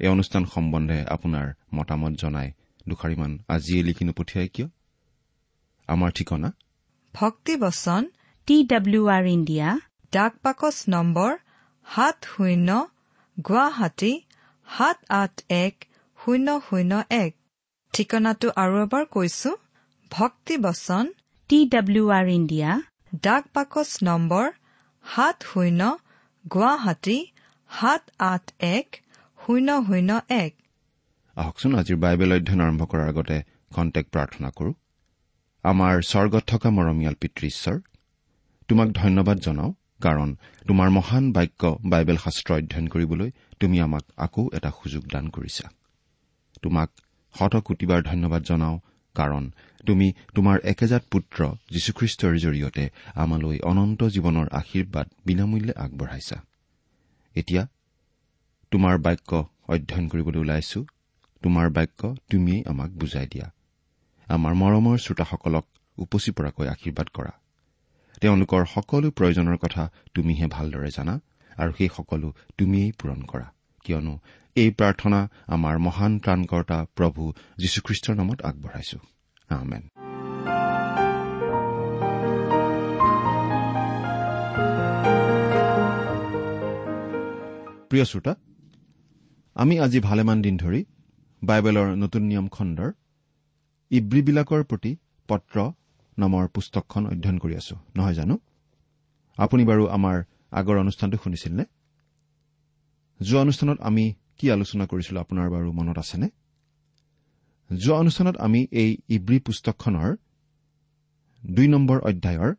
এই অনুষ্ঠান সম্বন্ধে আপোনাৰ মতামত জনাই দুষাৰিমান আজিয়ে লিখি নপঠিয়াই কিয়? আমাৰ ঠিকনা? ভক্তিবচন টি ডাব্লিউ আৰ ইণ্ডিয়া ডাক পাকচ নম্বৰ সাত শূন্য গুৱাহাটী সাত আঠ এক শূন্য শূন্য এক। ঠিকনাটো আৰু এবাৰ কৈছো ভক্তিবচন টি ডাব্লিউ আৰ ইণ্ডিয়া ডাক পাকচ নম্বৰ সাত শূন্য গুৱাহাটী সাত আঠ এক শূন্য শূন্য এক। আহকচোন আজিৰ বাইবেল অধ্যয়ন আৰম্ভ কৰাৰ আগতে কণ্টেক্ট প্ৰাৰ্থনা কৰো। আমাৰ স্বৰ্গত থকা মৰমীয়াল পিতৃ ঈশ্বৰ তোমাক ধন্যবাদ জনাওঁ কাৰণ তোমাৰ মহান বাক্য বাইবেল শাস্ত্ৰ অধ্যয়ন কৰিবলৈ তুমি আমাক আকৌ এটা সুযোগ দান কৰিছা। তোমাক শত কোটিবাৰ ধন্যবাদ জনাওঁ কাৰণ তুমি তোমাৰ একেজাত পুত্ৰ যীশুখ্ৰীষ্টৰ জৰিয়তে আমালৈ অনন্ত জীৱনৰ আশীৰ্বাদ বিনামূল্যে আগবঢ়াইছা। এতিয়া তোমাৰ বাক্য অধ্যয়ন কৰিবলৈ ওলাইছো। তোমাৰ বাক্য তুমিয়েই আমাক বুজাই দিয়া। আমাৰ মৰমৰ শ্ৰোতাসকলক উপচি পৰাকৈ আশীৰ্বাদ কৰা। তেওঁলোকৰ সকলো প্ৰয়োজনৰ কথা তুমিহে ভালদৰে জানা আৰু সেই সকলো তুমিয়েই পূৰণ কৰা। কিয়নো এই প্ৰাৰ্থনা আমাৰ মহান ত্ৰাণকৰ্তা প্ৰভু যীশুখ্ৰীষ্টৰ নামত আগবঢ়াইছো। আমেন। প্ৰিয় শ্ৰোতা আমি আজি ভালেমান দিন ধৰি বাইবেলৰ নতুন নিয়ম খণ্ডৰ ইব্ৰীবিলাকৰ প্ৰতি পত্ৰ নামৰ পুস্তকখন অধ্যয়ন কৰি আছো। নহয় জানো? আপুনি বাৰু আমাৰ আগৰ অনুষ্ঠানটো শুনিছিল নে যোৱা অনুষ্ঠানত আমি কি আলোচনা কৰিছিলো আপোনাৰ বাৰু মনত আছেনে? যোৱা অনুষ্ঠানত আমি এই ইব্ৰী পুস্তকখনৰ দুই নম্বৰ অধ্যায়ৰ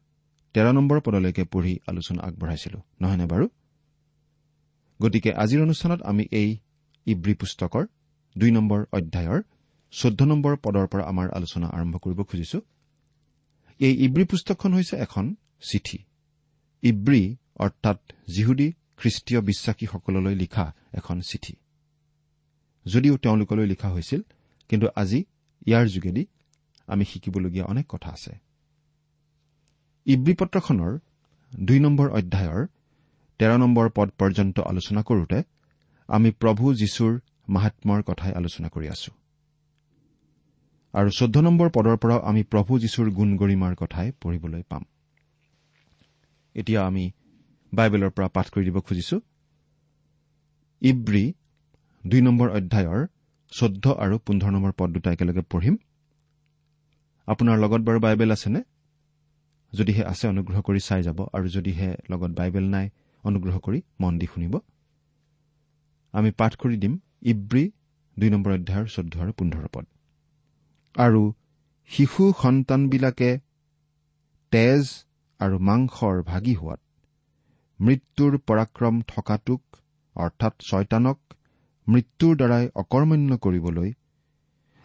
তেৰ নম্বৰ পদলৈকে পঢ়ি আলোচনা আগবঢ়াইছিলো। নহয়নে বাৰু? গতিকে আজিৰ অনুষ্ঠানত আমি এই ইব্ৰী পুস্তকৰ দুই নম্বৰ অধ্যায়ৰ চৈধ্য নম্বৰ পদৰ পৰা আমাৰ আলোচনা আৰম্ভ কৰিব খুজিছো। এই ইব্ৰী পুস্তকখন হৈছে এখন চিঠি। ইব্ৰী অৰ্থাৎ জিহুদী খ্ৰীষ্টীয় বিশ্বাসীসকললৈ লিখা এখন চিঠি। যদিও তেওঁলোকলৈ লিখা হৈছিল কিন্তু আজি ইয়াৰ যোগেদি আমি শিকিবলগীয়া অনেক কথা আছে। ইব্ৰী পত্ৰখনৰ দুই নম্বৰ অধ্যায়ৰ তেৰ নম্বৰ পদ পৰ্যন্ত আলোচনা কৰোতে আমি প্ৰভু যীশুৰ মাহাত্মৰ কথাই আলোচনা কৰি আছো। আৰু চৈধ্য নম্বৰ পদৰ পৰাও আমি প্ৰভু যীশুৰ গুণ গৰিমাৰ কথাই পঢ়িবলৈ পাম। এতিয়া আমি বাইবেলৰ পৰা পাঠ কৰি দিব খুজিছো। ইব্ৰী দুই নম্বৰ অধ্যায়ৰ চৈধ্য আৰু পোন্ধৰ নম্বৰ পদ দুটা একেলগে পঢ়িম। আপোনাৰ লগত বাৰু বাইবেল আছেনে? যদিহে আছে অনুগ্ৰহ কৰি চাই যাব। আৰু যদিহে লগত বাইবেল নাই অনুগ্ৰহ কৰি মন দি শুনিব। আমি পাঠ কৰি দিম ইব্ৰী দুই নম্বৰ অধ্যায়ৰ চৈধ্য আৰু পোন্ধৰ পদ। আৰু শিশু সন্তানবিলাকে তেজ আৰু মাংসৰ ভাগি হোৱাত মৃত্যুৰ পৰাক্ৰম থকাটোক অৰ্থাৎ ছয়তানক মৃত্যুৰ দ্বাৰাই অকৰ্মণ্য কৰিবলৈ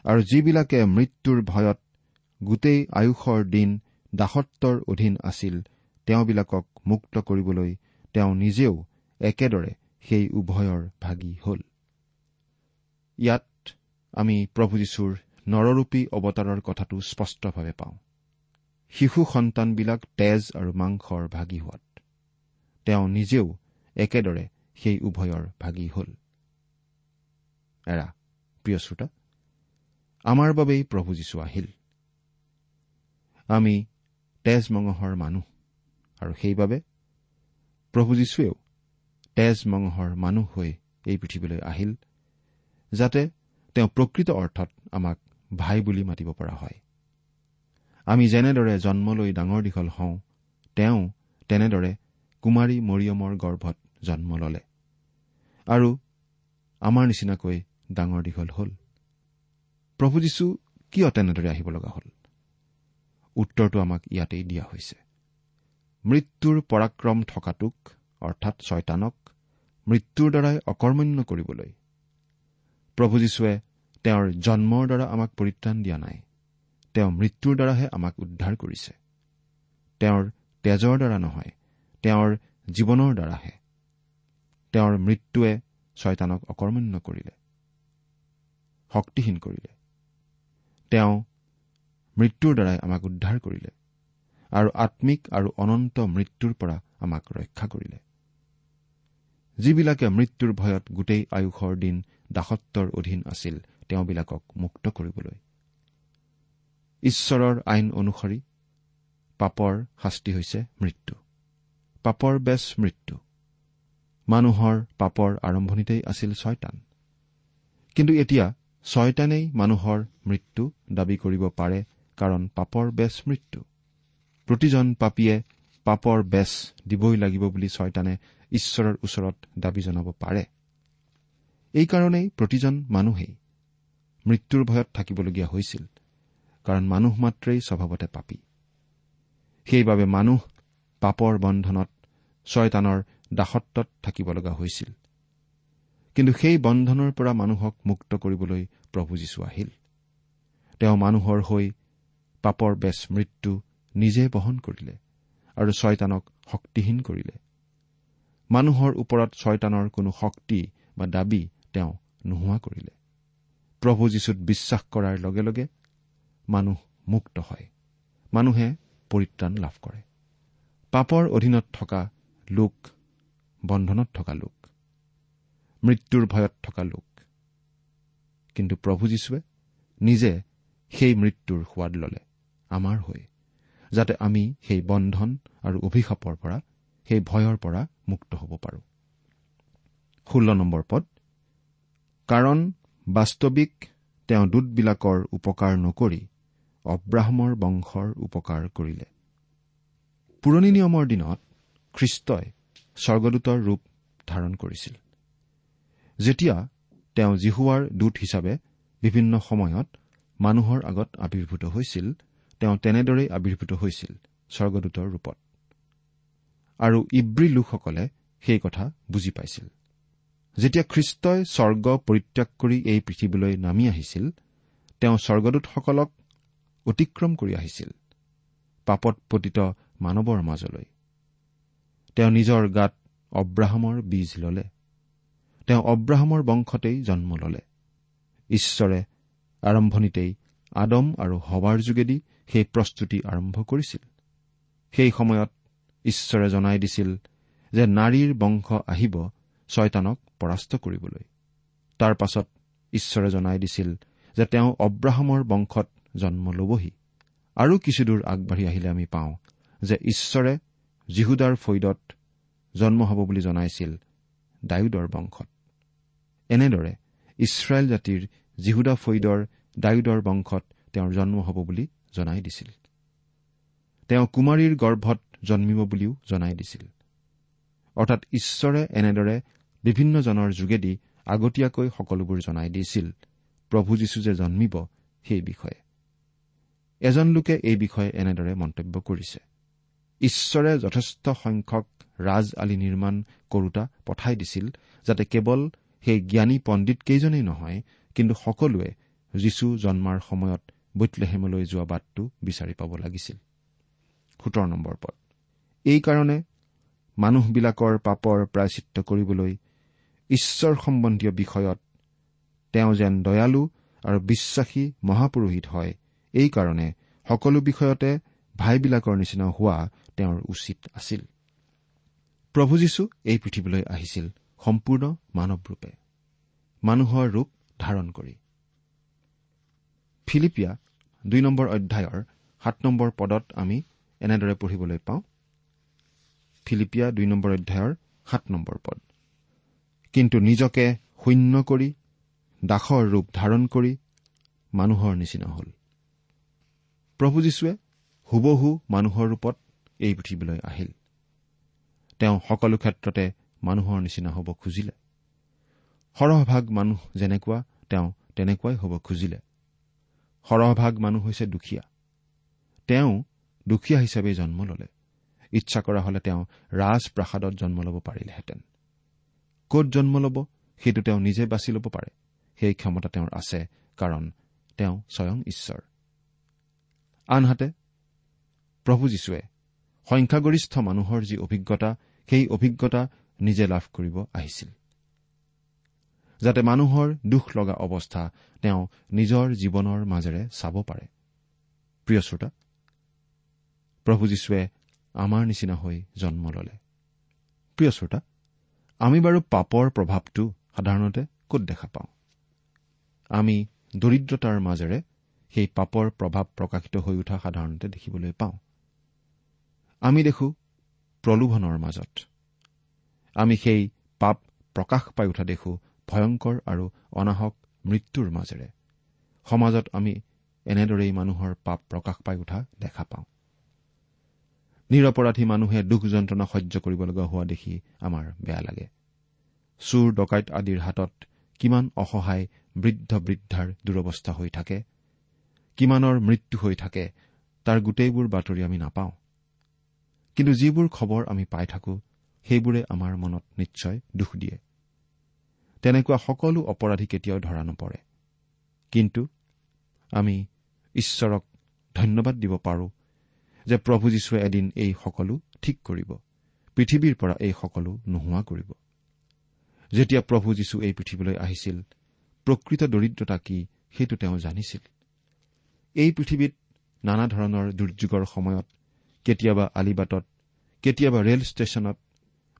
আৰু যিবিলাকে মৃত্যুৰ ভয়ত গোটেই আয়ুসৰ দিন দাসত্বৰ অধীন আছিল তেওঁবিলাকক মুক্ত কৰিবলৈ তেওঁ নিজেও একেদৰে সেই উভয়ৰ ভাগি হল। ইয়াত আমি প্ৰভু যীশুৰ নৰৰূপী অৱতাৰৰ কথাটো স্পষ্টভাৱে পাওঁ। শিশু সন্তানবিলাক তেজ আৰু মাংসৰ ভাগি হোৱাত। তেওঁ নিজেও একেদৰে সেই উভয়ৰ ভাগি হল। এৰা প্ৰিয় শ্ৰোতা আমাৰ বাবেই প্ৰভু যীশু আহিল। আমি তেজ মঙহৰ মানুহ আৰু সেইবাবে প্ৰভু যীশুৱেও তেজ মঙহৰ মানুহ হৈ এই পৃথিৱীলৈ আহিল যাতে তেওঁ প্ৰকৃত অৰ্থত আমাক ভাই বুলি মাতিব পৰা হয়। আমি যেনেদৰে জন্মলৈ ডাঙৰ দীঘল হওঁ তেওঁ তেনেদৰে কুমাৰী মৰিয়মৰ গৰ্ভত জন্ম ললে আৰু আমাৰ নিচিনাকৈ ডাঙৰ দীঘল হল। প্ৰভু যীশু কিয় তেনেদৰে আহিব লগা হল? উত্তৰটো আমাক ইয়াতেই দিয়া হৈছে। মৃত্যুৰ পৰাক্ৰম থকাটোক অৰ্থাৎ ছয়তানক মৃত্যুৰ দ্বাৰাই অকৰ্মণ্য কৰিবলৈ। প্ৰভু যীশুৱে তেওঁৰ জন্মৰ দ্বাৰা আমাক পৰিত্ৰাণ দিয়া নাই। তেওঁ মৃত্যুৰ দ্বাৰাহে আমাক উদ্ধাৰ কৰিছে। তেওঁৰ তেজৰ দ্বাৰা নহয় তেওঁৰ জীৱনৰ দ্বাৰাহে। তেওঁৰ মৃত্যুৱে ছয়তানক অকৰ্মণ্য কৰিলে। শক্তিহীন কৰিলে। তেওঁ মৃত্যুৰ দ্বাৰাই আমাক উদ্ধাৰ কৰিলে। আৰু আম্মিক আৰু অনন্ত মৃত্যুৰ পৰা আমাক ৰক্ষা কৰিলে। যিবিলাকে মৃত্যুৰ ভয়ত গোটেই আয়ুসৰ দিন দাসত্বৰ অধীন আছিল তেওঁবিলাকক মুক্ত কৰিবলৈ। ঈশ্বৰৰ আইন অনুসৰি পাপৰ শাস্তি হৈছে মৃত্যু। পাপৰ বেচ মৃত্যু। মানুহৰ পাপৰ আৰম্ভণিতেই আছিল ছয়তান। কিন্তু এতিয়া ছয়তানেই মানুহৰ মৃত্যু দাবী কৰিব পাৰে কাৰণ পাপৰ বেচ মৃত্যু। প্ৰতিজন পাপীয়ে পাপৰ বেচ দিবই লাগিব বুলি ছয়তানে ঈশ্বৰৰ ওচৰত দাবী জনাব পাৰে। এইকাৰণেই প্ৰতিজন মানুহেই মৃত্যুৰ ভয়ত থাকিবলগীয়া হৈছিল কাৰণ মানুহ মাত্ৰেই স্বভাৱতে পাপী। সেইবাবে মানুহ পাপৰ বন্ধনত ছয়তানৰ দাসত্বত থাকিব লগা হৈছিল। কিন্তু সেই বন্ধনৰ পৰা মানুহক মুক্ত কৰিবলৈ প্ৰভু যীশু আহিল। তেওঁ মানুহৰ হৈ পাপৰ বেচ মৃত্যু নিজে বহন কৰিলে আৰু ছয়তানক শক্তিহীন কৰিলে। মানুহৰ ওপৰত ছয়তানৰ কোনো শক্তি বা দাবী তেওঁ নোহোৱা কৰিলে। প্ৰভু যীশুত বিশ্বাস কৰাৰ লগে লগে মানুহ মুক্ত হয়। মানুহে পৰিত্ৰাণ লাভ কৰে। পাপৰ অধীনত থকা লোক বন্ধনত থকা লোক মৃত্যুৰ ভয়ত থকা লোক। কিন্তু প্ৰভু যীশুৱে নিজে সেই মৃত্যুৰ সোৱাদ ললে আমাৰ হৈ যাতে আমি সেই বন্ধন আৰু অভিশাপৰ পৰা সেই ভয়ৰ পৰা মুক্ত হ'ব পাৰোঁ। ষোল্ল নম্বৰ পদ কাৰণ বাস্তৱিক তেওঁ দূতবিলাকৰ উপকাৰ নকৰি অব্ৰাহমৰ বংশৰ উপকাৰ কৰিলে। পুৰণি নিয়মৰ দিনত খ্ৰীষ্টই স্বৰ্গদূতৰ ৰূপ ধাৰণ কৰিছিল। যেতিয়া তেওঁ জিহুৱাৰ দূত হিচাপে বিভিন্ন সময়ত মানুহৰ আগত আৱিৰ্ভূত হৈছিল তেওঁ তেনেদৰেই আৱিৰ্ভূত হৈছিল স্বৰ্গদূতৰ ৰূপত। আৰু ইব্ৰী লোকসকলে সেই কথা বুজি পাইছিল। যেতিয়া খ্ৰীষ্টই স্বৰ্গ পৰিত্যাগ কৰি এই পৃথিৱীলৈ নামি আহিছিল তেওঁ স্বৰ্গদূতসকলক অতিক্ৰম কৰি আহিছিল পাপত পতিত মানৱৰ মাজলৈ। তেওঁ নিজৰ গাত অব্ৰাহামৰ বীজ ললে। তেওঁ অব্ৰাহামৰ বংশতেই জন্ম ললে। ঈশ্বৰে আৰম্ভণিতেই আদম আৰু হৱাৰ যোগেদি সেই প্ৰস্তুতি আৰম্ভ কৰিছিল। সেই সময়ত ঈশ্বৰে জনাই দিছিল যে নাৰীৰ বংশ আহিব ছয়তানক পৰাস্ত কৰিবলৈ। তাৰ পাছত ঈশ্বৰে জনাই দিছিল যে তেওঁ অব্ৰাহামৰ বংশত জন্ম লবহি। আৰু কিছুদূৰ আগবাঢ়ি আহিলে আমি পাওঁ যে ঈশ্বৰে জিহুদাৰ ফৈদত জন্ম হ'ব বুলি জনাইছিল ডায়ুদৰ বংশত। এনেদৰে ইছৰাইল জাতিৰ জিহুদা ফৈদৰ ডায়ুদৰ বংশত তেওঁৰ জন্ম হ'ব বুলি জনাই দিছিল। তেওঁ কুমাৰীৰ গৰ্ভত জন্মিব বুলিও জনাই দিছিল। অৰ্থাৎ ঈশ্বৰে এনেদৰে বিভিন্নজনৰ যোগেদি আগতীয়াকৈ সকলোবোৰ জনাই দিছিল। প্ৰভু যীশু যে জন্মিব সেই বিষয়ে। এজন লোকে এই বিষয়ে এনেদৰে মন্তব্য কৰিছে। ঈশ্বৰে যথেষ্ট সংখ্যক ৰাজ আলি নিৰ্মাণ কৰোতা পঠাই দিছিল যাতে কেৱল সেই জ্ঞানী পণ্ডিতকেইজনেই নহয় কিন্তু সকলোৱে যীশু জন্মাৰ সময়ত বৈতলেহেমলৈ যোৱা বাটটো বিচাৰি পাব লাগিছিল। সোতৰ নম্বৰ পদ। এইকাৰণে মানুহবিলাকৰ পাপৰ প্ৰায়চিত্ৰ কৰিবলৈ ঈশ্বৰ সম্বন্ধীয় বিষয়ত তেওঁ যেন দয়ালু আৰু বিশ্বাসী মহাপুৰোহিত হয় এইকাৰণে সকলো বিষয়তে ভাইবিলাকৰ নিচিনা হোৱা তেওঁৰ উচিত আছিল। প্ৰভু যীশু এই পৃথিৱীলৈ আহিছিল সম্পূৰ্ণ মানৱৰূপে মানুহৰ ৰূপ ধাৰণ কৰি। ফিলিপিয়া দুই নম্বৰ অধ্যায়ৰ সাত নম্বৰ পদত আমি এনেদৰে পঢ়িবলৈ পাওঁ ফিলিপিয়া দুই নম্বৰ অধ্যায়ৰ সাত নম্বৰ পদ। কিন্তু নিজকে শূন্য কৰি দাসৰ ৰূপ ধাৰণ কৰি মানুহৰ নিচিনা হ'ল। প্ৰভু যীশুৱে হুবহু মানুহৰ ৰূপত এই পৃথিৱীলৈ আহিল। তেওঁ সকলো ক্ষেত্ৰতে মানুহৰ নিচিনা হ'ব খুজিলে। সৰহভাগ মানুহ যেনেকুৱা তেওঁ তেনেকুৱাই হ'ব খুজিলে। সৰহভাগ মানুহ হৈছে দুখীয়া। তেওঁ দুখীয়া হিচাপে জন্ম ললে। ইচ্ছা কৰা হলে তেওঁ ৰাজপ্ৰাসাদত জন্ম ল'ব পাৰিলেহেঁতেন। ক'ত জন্ম ল'ব সেইটো তেওঁ নিজে বাছি ল'ব পাৰে। সেই ক্ষমতা তেওঁৰ আছে কাৰণ তেওঁ স্বয়ং ঈশ্বৰ। আনহাতে প্ৰভু যীশুৱে সংখ্যাগৰিষ্ঠ মানুহৰ যি অভিজ্ঞতা সেই অভিজ্ঞতা নিজে লাভ কৰিব আহিছিল। যাতে মানুহৰ দুখ লগা অৱস্থা তেওঁ নিজৰ জীৱনৰ মাজেৰে চাব পাৰে। প্ৰিয় শ্ৰোতা প্ৰভু যীশুৱে আমাৰ নিচিনা হৈ জন্ম ললে। প্ৰিয় শ্ৰোতা আমি বাৰু পাপৰ প্ৰভাৱটো সাধাৰণতে ক'ত দেখা পাওঁ? আমি দৰিদ্ৰতাৰ মাজেৰে সেই পাপৰ প্ৰভাৱ প্ৰকাশিত হৈ উঠা সাধাৰণতে দেখিবলৈ পাওঁ। আমি দেখো প্ৰলোভনৰ মাজত। আমি সেই পাপ প্ৰকাশ পাই উঠা দেখো ভয়ংকৰ আৰু অনাহক মৃত্যুৰ মাজেৰে। সমাজত আমি এনেদৰেই মানুহৰ পাপ প্ৰকাশ পাই উঠা দেখা পাওঁ। নিৰপৰাধী মানুহে দুখ যন্ত্ৰণা সহ্য কৰিব লগা হোৱা দেখি আমাৰ বেয়া লাগে। চুৰ ডকাইত আদিৰ হাতত কিমান অসহায় বৃদ্ধ বৃদ্ধাৰ দুৰৱস্থা হৈ থাকে কিমানৰ মৃত্যু হৈ থাকে তাৰ গোটেইবোৰ বাতৰি আমি নাপাওঁ। কিন্তু যিবোৰ খবৰ আমি পাই থাকো সেইবোৰে আমাৰ মনত নিশ্চয় দুখ দিয়ে। তেনেকুৱা সকলো অপৰাধী কেতিয়াও ধৰা নপৰে। কিন্তু আমি ঈশ্বৰক ধন্যবাদ দিব পাৰো যে প্ৰভু যীশুৱে এদিন এই সকলো ঠিক কৰিব। পৃথিৱীৰ পৰা এই সকলো নোহোৱা কৰিব। যেতিয়া প্ৰভু যীশু এই পৃথিৱীলৈ আহিছিল প্ৰকৃত দৰিদ্ৰতা কি সেইটো তেওঁ জানিছিল। এই পৃথিৱীত নানা ধৰণৰ দুৰ্যোগৰ সময়ত কেতিয়াবা আলিবাটত কেতিয়াবা ৰেল ষ্টেচনত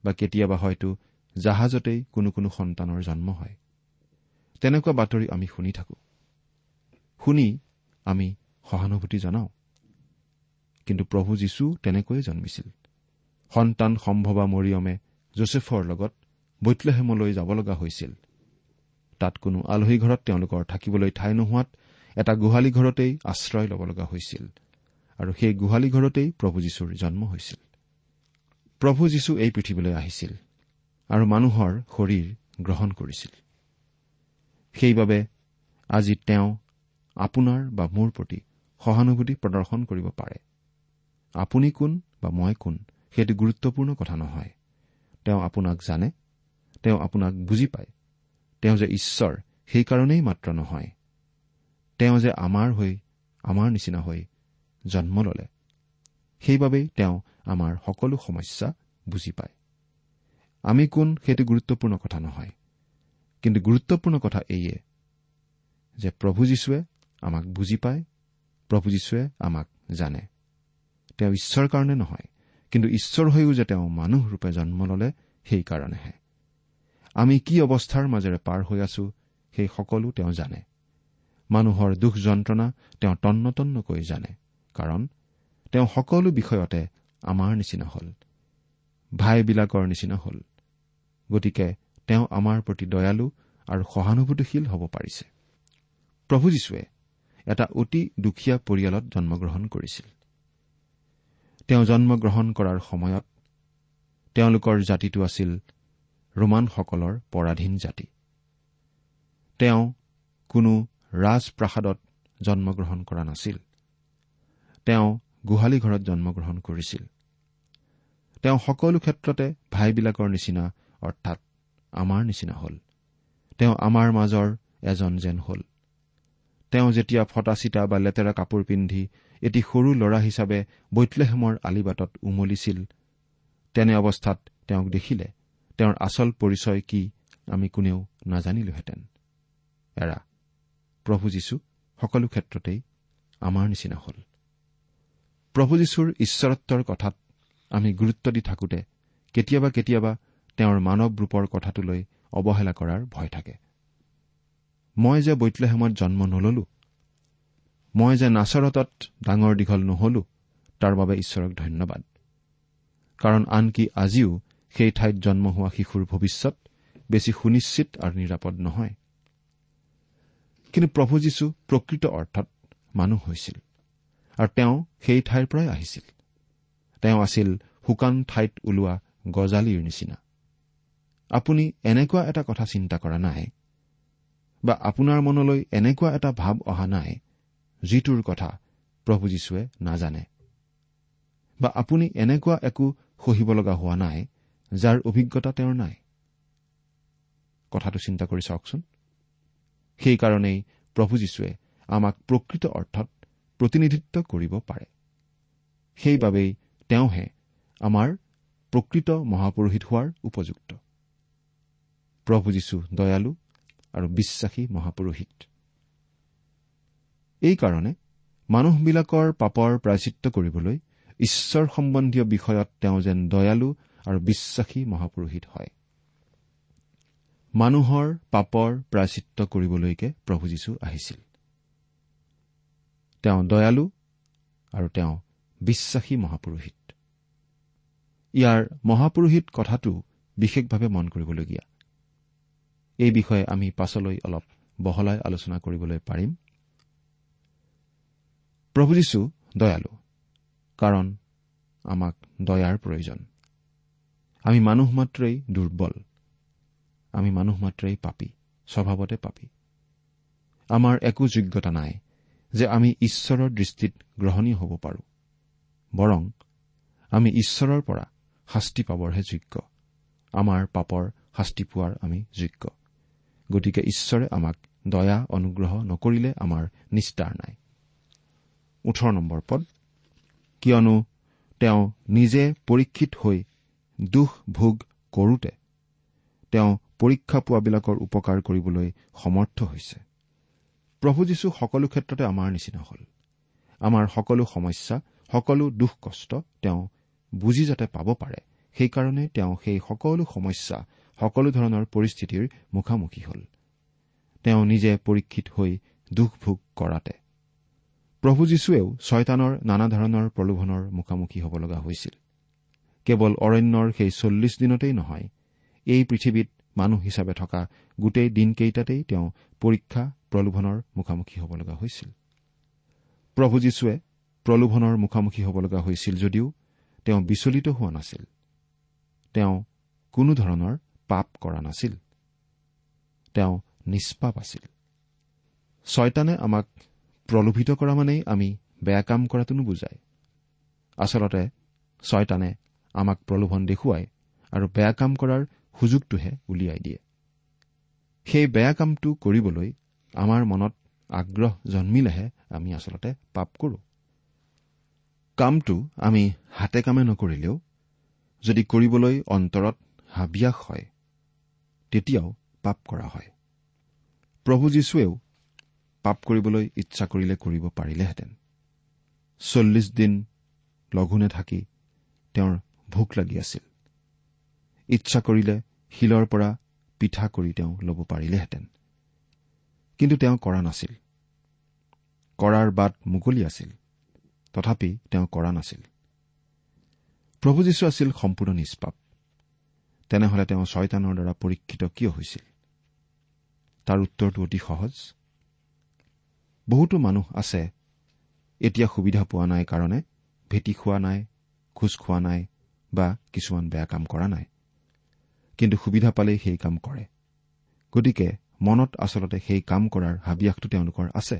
বা কেতিয়াবা হয়তো জাহাজতেই কোনো কোনো সন্তানৰ জন্ম হয়। তেনেকুৱা বাতৰি আমি শুনি থাকো। শুনি আমি সহানুভূতি জনাওঁ। কিন্তু প্ৰভু যীশু তেনেকৈয়ে জন্মিছিল। সন্তান সম্ভৱা মৰিয়মে যোচেফৰ লগত বৈতলেহেমলৈ যাব লগা হৈছিল। তাত কোনো আলহী ঘৰত তেওঁলোকৰ থাকিবলৈ ঠাই নোহোৱাত এটা গোহালি ঘৰতেই আশ্ৰয় ল'ব লগা হৈছিল আৰু সেই গোহালি ঘৰতেই প্ৰভু যীশুৰ জন্ম হৈছিল। প্ৰভু যীশু এই পৃথিৱীলৈ আহিছিল আৰু মানুহৰ শৰীৰ গ্ৰহণ কৰিছিল। সেইবাবে আজি তেওঁ আপোনাৰ বা মোৰ প্ৰতি সহানুভূতি প্ৰদৰ্শন কৰিব পাৰে। আপুনি কোন বা মই কোন সেইটো গুৰুত্বপূৰ্ণ কথা নহয়। তেওঁ আপোনাক জানে তেওঁ আপোনাক বুজি পায়। তেওঁ যে ঈশ্বৰ সেইকাৰণেই মাত্ৰ নহয়। তেওঁ যে আমাৰ হৈ আমাৰ নিচিনা হৈ জন্ম ললে সেইবাবেই তেওঁ আমাৰ সকলো সমস্যা বুজি পায়। আমি কোন সেইটো গুৰুত্বপূৰ্ণ কথা নহয়। কিন্তু গুৰুত্বপূৰ্ণ কথা এইয়ে যে প্ৰভু যীশুৱে আমাক বুজি পায় প্ৰভু যীশুৱে আমাক জানে। তেওঁ ঈশ্বৰ কাৰণে নহয় কিন্তু ঈশ্বৰ হৈও যে তেওঁ মানুহ ৰূপে জন্ম ললে সেইকাৰণেহে আমি কি অৱস্থাৰ মাজেৰে পাৰ হৈ আছো সেই সকলো তেওঁ জানে। মানুহৰ দুখ যন্ত্ৰণা তেওঁ তন্ন তন্নকৈ জানে কাৰণ তেওঁ সকলো বিষয়তে আমাৰ নিচিনা হ'ল ভাইবিলাকৰ নিচিনা হ'ল গতিকে তেওঁ আমাৰ প্ৰতি দয়ালু আৰু সহানুভূতিশীল হ'ব পাৰিছে। প্ৰভু যীশুৱে এটা অতি দুখীয়া পৰিয়ালত জন্মগ্ৰহণ কৰিছিল। তেওঁ জন্মগ্ৰহণ কৰাৰ সময়ত তেওঁলোকৰ জাতিটো আছিল ৰোমানসকলৰ পৰাধীন জাতি। তেওঁ কোনো ৰাজপ্ৰাসাদত জন্মগ্ৰহণ কৰা নাছিল। তেওঁ গোহালি ঘৰত জন্মগ্ৰহণ কৰিছিল। তেওঁ সকলো ক্ষেত্ৰতে ভাইবিলাকৰ নিচিনা অৰ্থাৎ আমাৰ নিচিনা হ'ল। তেওঁ আমাৰ মাজৰ এজন যেন হ'ল। তেওঁ যেতিয়া ফটা চিটা বা লেতেৰা কাপোৰ পিন্ধি এটি সৰু ল'ৰা হিচাপে বৈতলেহেমৰ আলিবাটত উমলিছিল। তেনে অৱস্থাত তেওঁক দেখিলে তেওঁৰ আচল পৰিচয় কি আমি কোনেও নাজানিলোহেঁতেন। এৰা প্ৰভু যীশু সকলো ক্ষেত্ৰতেই আমাৰ নিচিনা হ'ল। প্ৰভু যীশুৰ ঈশ্বৰত্বৰ কথাত আমি গুৰুত্ব দি থাকোঁতে কেতিয়াবা কেতিয়াবা তেওঁৰ মানৱ ৰূপৰ কথাটোলৈ অৱহেলা কৰাৰ ভয় থাকে। মই যে বৈতলেহেমত জন্ম নললো মই যে নাচৰতত ডাঙৰ দীঘল নহলো তাৰ বাবে ঈশ্বৰক ধন্যবাদ। কাৰণ আনকি আজিও সেই ঠাইত জন্ম হোৱা শিশুৰ ভৱিষ্যত বেছি সুনিশ্চিত আৰু নিৰাপদ নহয়। কিন্তু প্ৰভু যীশু প্ৰকৃত অৰ্থত মানুহ হৈছিল আৰু তেওঁ সেই ঠাইৰ পৰাই আহিছিল। তেওঁ আছিল শুকান ঠাইত ওলোৱা গজালিৰ নিচিনা। আপুনি এনেকুৱা এটা কথা চিন্তা কৰা নাই বা আপোনাৰ মনলৈ এনেকুৱা এটা ভাৱ অহা নাই যিটোৰ কথা প্ৰভু যীশুৱে নাজানে। বা আপুনি এনেকুৱা একো সহিব লগা হোৱা নাই যাৰ অভিজ্ঞতা তেওঁৰ নাই। কথাটো চিন্তা কৰি চাওকচোন। সেইকাৰণেই প্ৰভু যীশুৱে আমাক প্ৰকৃত অৰ্থত প্ৰতিনিধিত্ব কৰিব পাৰে। সেইবাবেই তেওঁহে আমাৰ প্ৰকৃত মহাপুৰোহিত হোৱাৰ উপযুক্ত। প্ৰভু যীশু দয়ালু আৰু বিশ্বাসী মহাপুৰোহিত। এইকাৰণে মানুহবিলাকৰ পাপৰ প্ৰাচিত্য কৰিবলৈ ঈশ্বৰ সম্বন্ধীয় বিষয়ত তেওঁ যেন দয়ালু আৰু বিশ্বাসী মহাপুৰোহিত হয়। মানুহৰ পাপৰ প্ৰাচিত্য কৰিবলৈকে প্ৰভু যীশু আহিছিল। তেওঁ দয়ালু আৰু তেওঁ বিশ্বাসী মহাপুৰোহিত। ইয়াৰ মহাপুৰোহিত কথাটো বিশেষভাৱে মন কৰিবলগীয়া। এই বিষয়ে আমি পাছলৈ অলপ বহলাই আলোচনা কৰিবলৈ পাৰিম। প্ৰভু যীশু দয়ালু কাৰণ আমাক দয়াৰ প্ৰয়োজন। আমি মানুহ মাত্ৰেই দুৰ্বল আমি মানুহ মাত্ৰেই পাপী স্বভাৱতে পাপী। আমাৰ একো যোগ্যতা নাই যে আমি ঈশ্বৰৰ দৃষ্টিত গ্ৰহণীয় হ'ব পাৰোঁ বৰং আমি ঈশ্বৰৰ পৰা শাস্তি পাবৰহে যোগ্য আমাৰ পাপৰ শাস্তি পোৱাৰ আমি যোগ্য। গতিকে ঈশ্বৰে আমাক দয়া অনুগ্ৰহ নকৰিলে আমাৰ নিস্তাৰ নাই। ওঠৰ নম্বৰ পদ। কিয়নো তেওঁ নিজে পৰীক্ষিত হৈ দুখ ভোগ কৰোতে তেওঁ পৰীক্ষা পোৱাবিলাকৰ উপকাৰ কৰিবলৈ সমৰ্থ হৈছে। প্ৰভু যীশু সকলো ক্ষেত্ৰতে আমাৰ নিচিনা হ'ল। আমাৰ সকলো সমস্যা সকলো দুখ কষ্ট তেওঁ বুজি যাতে পাব পাৰে। সেইকাৰণে তেওঁ সেই সকলো সমস্যা সকলো ধৰণৰ পৰিস্থিতিৰ মুখামুখি হ'ল। তেওঁ নিজে পৰীক্ষিত হৈ দুখ ভোগ কৰাতে প্ৰভু যীশুৱেও ছয়তানৰ নানা ধৰণৰ প্ৰলোভনৰ মুখামুখি হ'ব লগা হৈছিল। কেৱল অৰণ্যৰ সেই চল্লিছ দিনতেই নহয় এই পৃথিৱীত মানুহ হিচাপে থকা গোটেই দিনকেইটাতেই তেওঁ পৰীক্ষা প্ৰলোভনৰ মুখামুখি হ'ব লগা হৈছিল। প্ৰভু যীশুৱে প্ৰলোভনৰ মুখামুখি হ'ব লগা হৈছিল যদিও তেওঁ বিচলিত হোৱা নাছিল। তেওঁ কোনো ধৰণৰ পাপ কৰা নাছিল। তেওঁ নিষ্পাপ আছিল। ছয়তানে আমাক প্ৰলোভিত কৰা মানেই আমি বেয়া কাম কৰাটো নুবুজায়। আচলতে ছয়তানে আমাক প্ৰলোভন দেখুৱাই আৰু বেয়া কাম কৰাৰ সুযোগটোহে উলিয়াই দিয়ে। সেই বেয়া কামটো কৰিবলৈ আমাৰ মনত আগ্ৰহ জন্মিলেহে আমি আচলতে পাপ কৰোঁ। কামটো আমি হাতে কামে নকৰিলেও যদি কৰিবলৈ অন্তৰত হাবিয়াস হয় তেতিয়াও পাপ কৰা হয়। প্ৰভু যীশুৱেও পাপ কৰিবলৈ ইচ্ছা কৰিলে কৰিব পাৰিলেহেঁতেন। চল্লিছ দিন লঘোণে থাকি তেওঁৰ ভোক লাগি আছিল। ইচ্ছা কৰিলে শিলৰ পৰা পিঠা কৰি তেওঁ ল'ব পাৰিলেহেঁতেন। কিন্তু তেওঁ কৰা নাছিল। কৰাৰ বাট মুকলি আছিল। তথাপি তেওঁ কৰা নাছিল। প্ৰভু যীশু আছিল সম্পূৰ্ণ নিষ্পাপ। তেনেহলে তেওঁ ছয়তানৰ দ্বাৰা পৰীক্ষিত কিয় হৈছিল? তাৰ উত্তৰটো অতি সহজ। বহুতো মানুহ আছে। এতিয়া সুবিধা পোৱা নাই কাৰণে ভেটি খোৱা নাই খোজ খোৱা নাই বা কিছুমান বেয়া কাম কৰা নাই। কিন্তু সুবিধা পালেই সেই কাম কৰে। গতিকে মনত আচলতে সেই কাম কৰাৰ হাবিয়াসটো তেওঁলোকৰ আছে।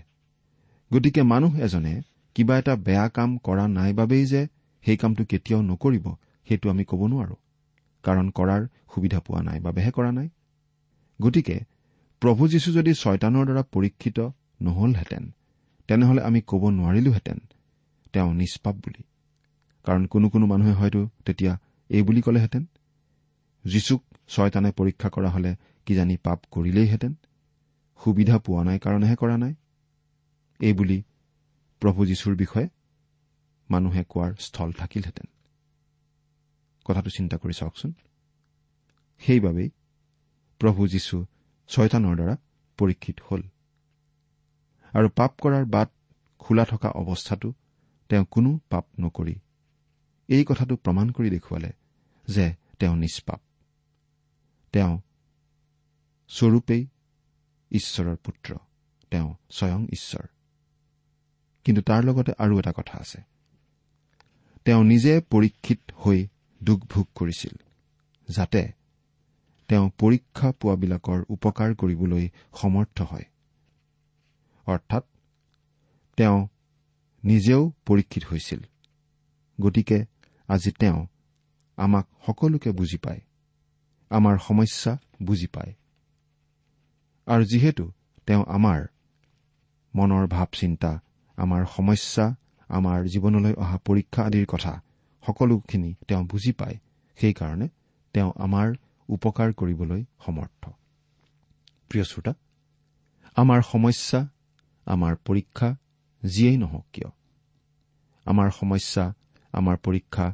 গতিকে মানুহ এজনে কিবা এটা বেয়া কাম কৰা নাই বাবেই যে সেই কামটো কেতিয়াও নকৰিব সেইটো আমি ক'ব নোৱাৰো। কাৰণ কৰাৰ সুবিধা পোৱা নাই বাবেহে কৰা নাই। গতিকে প্ৰভু যীশু যদি ছয়তানৰ দ্বাৰা পৰীক্ষিত নহলহেঁতেন। তেনেহলে আমি ক'ব নোৱাৰিলোহেঁতেন। তেওঁ নিষ্পাপ বুলি। কাৰণ কোনো কোনো মানুহে হয়তো তেতিয়া এই বুলি ক'লেহেঁতেন। যীশুক ছয়তানে পৰীক্ষা কৰা হলে কিজানি পাপ কৰিলেইহেঁতেন। সুবিধা পোৱা নাই কাৰণেহে কৰা নাই। এই বুলি প্ৰভু যীশুৰ বিষয়ে মানুহে কোৱাৰ স্থল থাকিলহেঁতেন। কথাটো চিন্তা কৰি চাওকচোন। সেইবাবেই প্ৰভু যীশু ছয়তানৰ দ্বাৰা পৰীক্ষিত হ'ল। আৰু পাপ কৰাৰ বাট খোলা থকা অৱস্থাটো তেওঁ কোনো পাপ নকৰি এই কথাটো প্ৰমাণ কৰি দেখুৱালে যে তেওঁ নিষ্পাপ। তেওঁ স্বৰূপেই ঈশ্বৰৰ পুত্ৰ। তেওঁ স্বয়ং ঈশ্বৰ। কিন্তু তাৰ লগতে আৰু এটা কথা আছে। তেওঁ নিজে পৰীক্ষিত হৈ দুখ ভোগ কৰিছিল যাতে তেওঁ পৰীক্ষা পোৱাবিলাকৰ উপকাৰ কৰিবলৈ সমৰ্থ হয়। অৰ্থাৎ তেওঁ নিজেও পৰীক্ষিত হৈছিল। গতিকে আজি তেওঁ আমাক সকলোকে বুজি পায় আমাৰ সমস্যা বুজি পায়। আৰু যিহেতু তেওঁ আমাৰ মনৰ ভাৱ চিন্তা আমাৰ সমস্যা আমাৰ জীৱনলৈ অহা পৰীক্ষা আদিৰ কথা সকলোখিনি তেওঁ বুজি পায় সেইকাৰণে তেওঁ আমাৰ উপকাৰ কৰিবলৈ সমৰ্থ। প্ৰিয় শ্ৰোতা আমাৰ সমস্যা আমাৰ পৰীক্ষা যিয়েই নহওক কিয়। আমাৰ সমস্যা আমাৰ পৰীক্ষা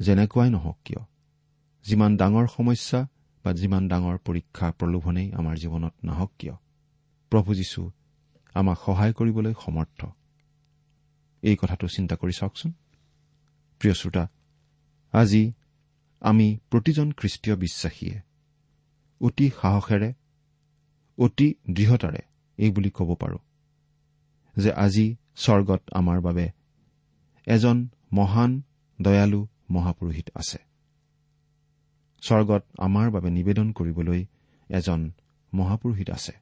যেনেকুৱাই নহওক কিয়। যিমান ডাঙৰ সমস্যা বা যিমান ডাঙৰ পৰীক্ষা প্ৰলোভনেই আমাৰ জীৱনত নাহক কিয়। প্ৰভু যীশু আমাক সহায় কৰিবলৈ সমৰ্থ। এই কথাটো চিন্তা কৰি চাওকচোন। প্ৰিয় শ্ৰোতা আজি আমি প্ৰতিজন খ্ৰীষ্টীয় বিশ্বাসীয়ে অতি সাহসেৰে অতি দৃঢ়তাৰে এই বুলি ক'ব পাৰো। যে আজি স্বৰ্গত আমাৰ বাবে এজন মহান দয়ালু মহাপুৰোহিত আছে। স্বৰ্গত আমাৰ বাবে নিবেদন কৰিবলৈ এজন মহাপুৰোহিত আছে।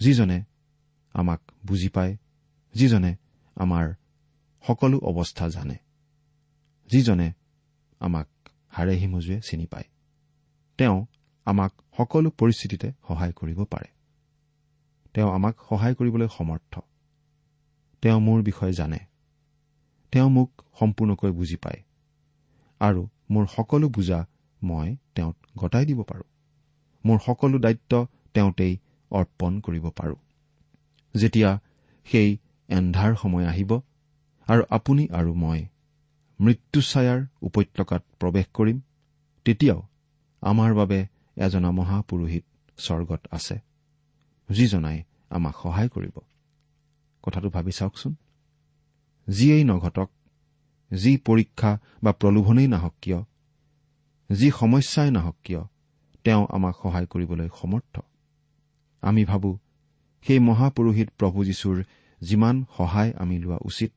যিজনে আমাক বুজি পায় যিজনে আমাৰ সকলো অৱস্থা জানে যিজনে আমাক হাড়ে সিমজুৱে চিনি পায় তেওঁ আমাক সকলো পৰিস্থিতিতে সহায় কৰিব পাৰে। তেওঁ আমাক সহায় কৰিবলৈ সমৰ্থ। তেওঁ মোৰ বিষয়ে জানে। তেওঁ মোক সম্পূৰ্ণকৈ বুজি পায়। আৰু মোৰ সকলো বুজা মই তেওঁত গতাই দিব পাৰো। মোৰ সকলো দায়িত্ব তেওঁতেই অৰ্পণ কৰিব পাৰো। যেতিয়া সেই এন্ধাৰ সময় আহিব আৰু আপুনি আৰু মই মৃত্যুছায়াৰ উপত্যকাত প্ৰৱেশ কৰিম তেতিয়াও আমাৰ বাবে এজনা মহাপুৰোহিত স্বৰ্গত আছে। যিজনাই আমাক সহায় কৰিব। কথাটো ভাবি চাওকচোন। যিয়েই নঘটক যি পৰীক্ষা বা প্ৰলোভনেই নাহক কিয় যি সমস্যাই নাহক কিয় তেওঁ আমাক সহায় কৰিবলৈ সমৰ্থ। আমি ভাবো সেই মহাপুৰোহিত প্ৰভু যীশুৰ যিমান সহায় আমি লোৱা উচিত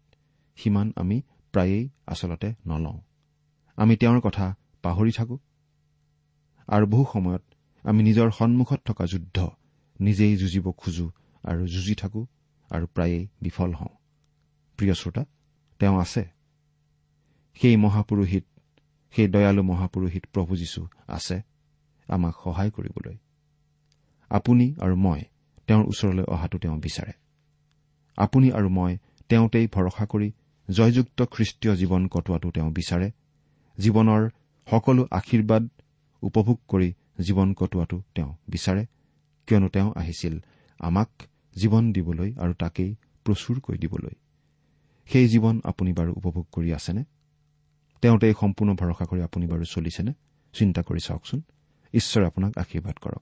সিমান আমি প্ৰায়েই আচলতে নলওঁ। আমি তেওঁৰ কথা পাহৰি থাকো। আৰু বহু সময়ত আমি নিজৰ সন্মুখত থকা যুদ্ধ নিজেই যুঁজিব খোজো আৰু যুঁজি থাকো আৰু প্ৰায়েই বিফল হওঁ। প্ৰিয় শ্ৰোতা তেওঁ আছে। সেই মহাপুৰোহিত সেই দয়ালু মহাপুৰোহিত প্ৰভু যীশু আছে আমাক সহায় কৰিবলৈ। আপুনি আৰু মই তেওঁৰ ওচৰলৈ অহাটো তেওঁ বিচাৰে। আপুনি আৰু মই তেওঁতেই ভৰসা কৰি জয়যুক্ত খ্ৰীষ্টীয় জীৱন কটোৱাটো তেওঁ বিচাৰে। জীৱনৰ সকলো আশীৰ্বাদ উপভোগ কৰি জীৱন কটোৱাটো তেওঁ বিচাৰে। কিয়নো তেওঁ আহিছিল আমাক জীৱন দিবলৈ আৰু তাকেই প্ৰচুৰকৈ দিবলৈ। সেই জীৱন আপুনি বাৰু উপভোগ কৰি আছেনে? তেওঁতে সম্পূৰ্ণ ভৰসা কৰি আপুনি বাৰু চলিছেনে? চিন্তা কৰি চাওকচোন। ঈশ্বৰে আপোনাক আশীৰ্বাদ কৰক।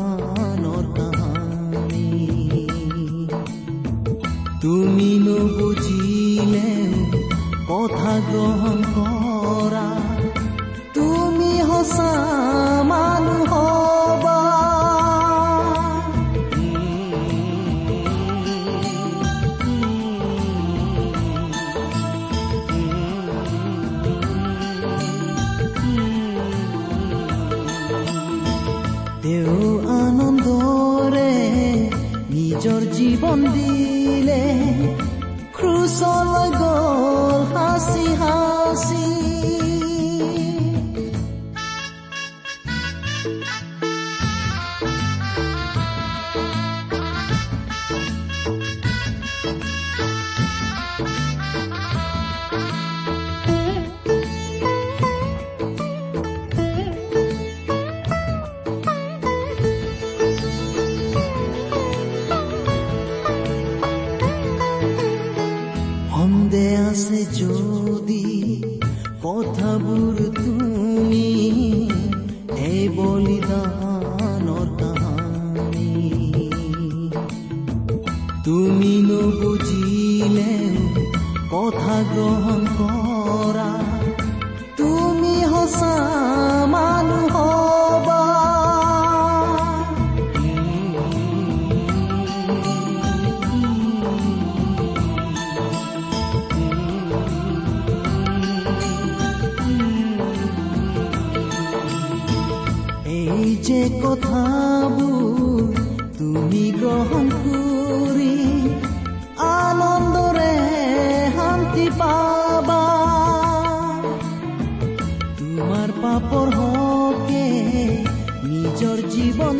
তুমি নুবুজিলে কথা গ্ৰহণ কৰা। তুমি সঁচা মানুহ এই যে কথাবোৰ তুমি গ্ৰহণ কৰি আনন্দৰে শান্তি পাবা। তোমাৰ পাপৰ হকে নিজৰ জীৱন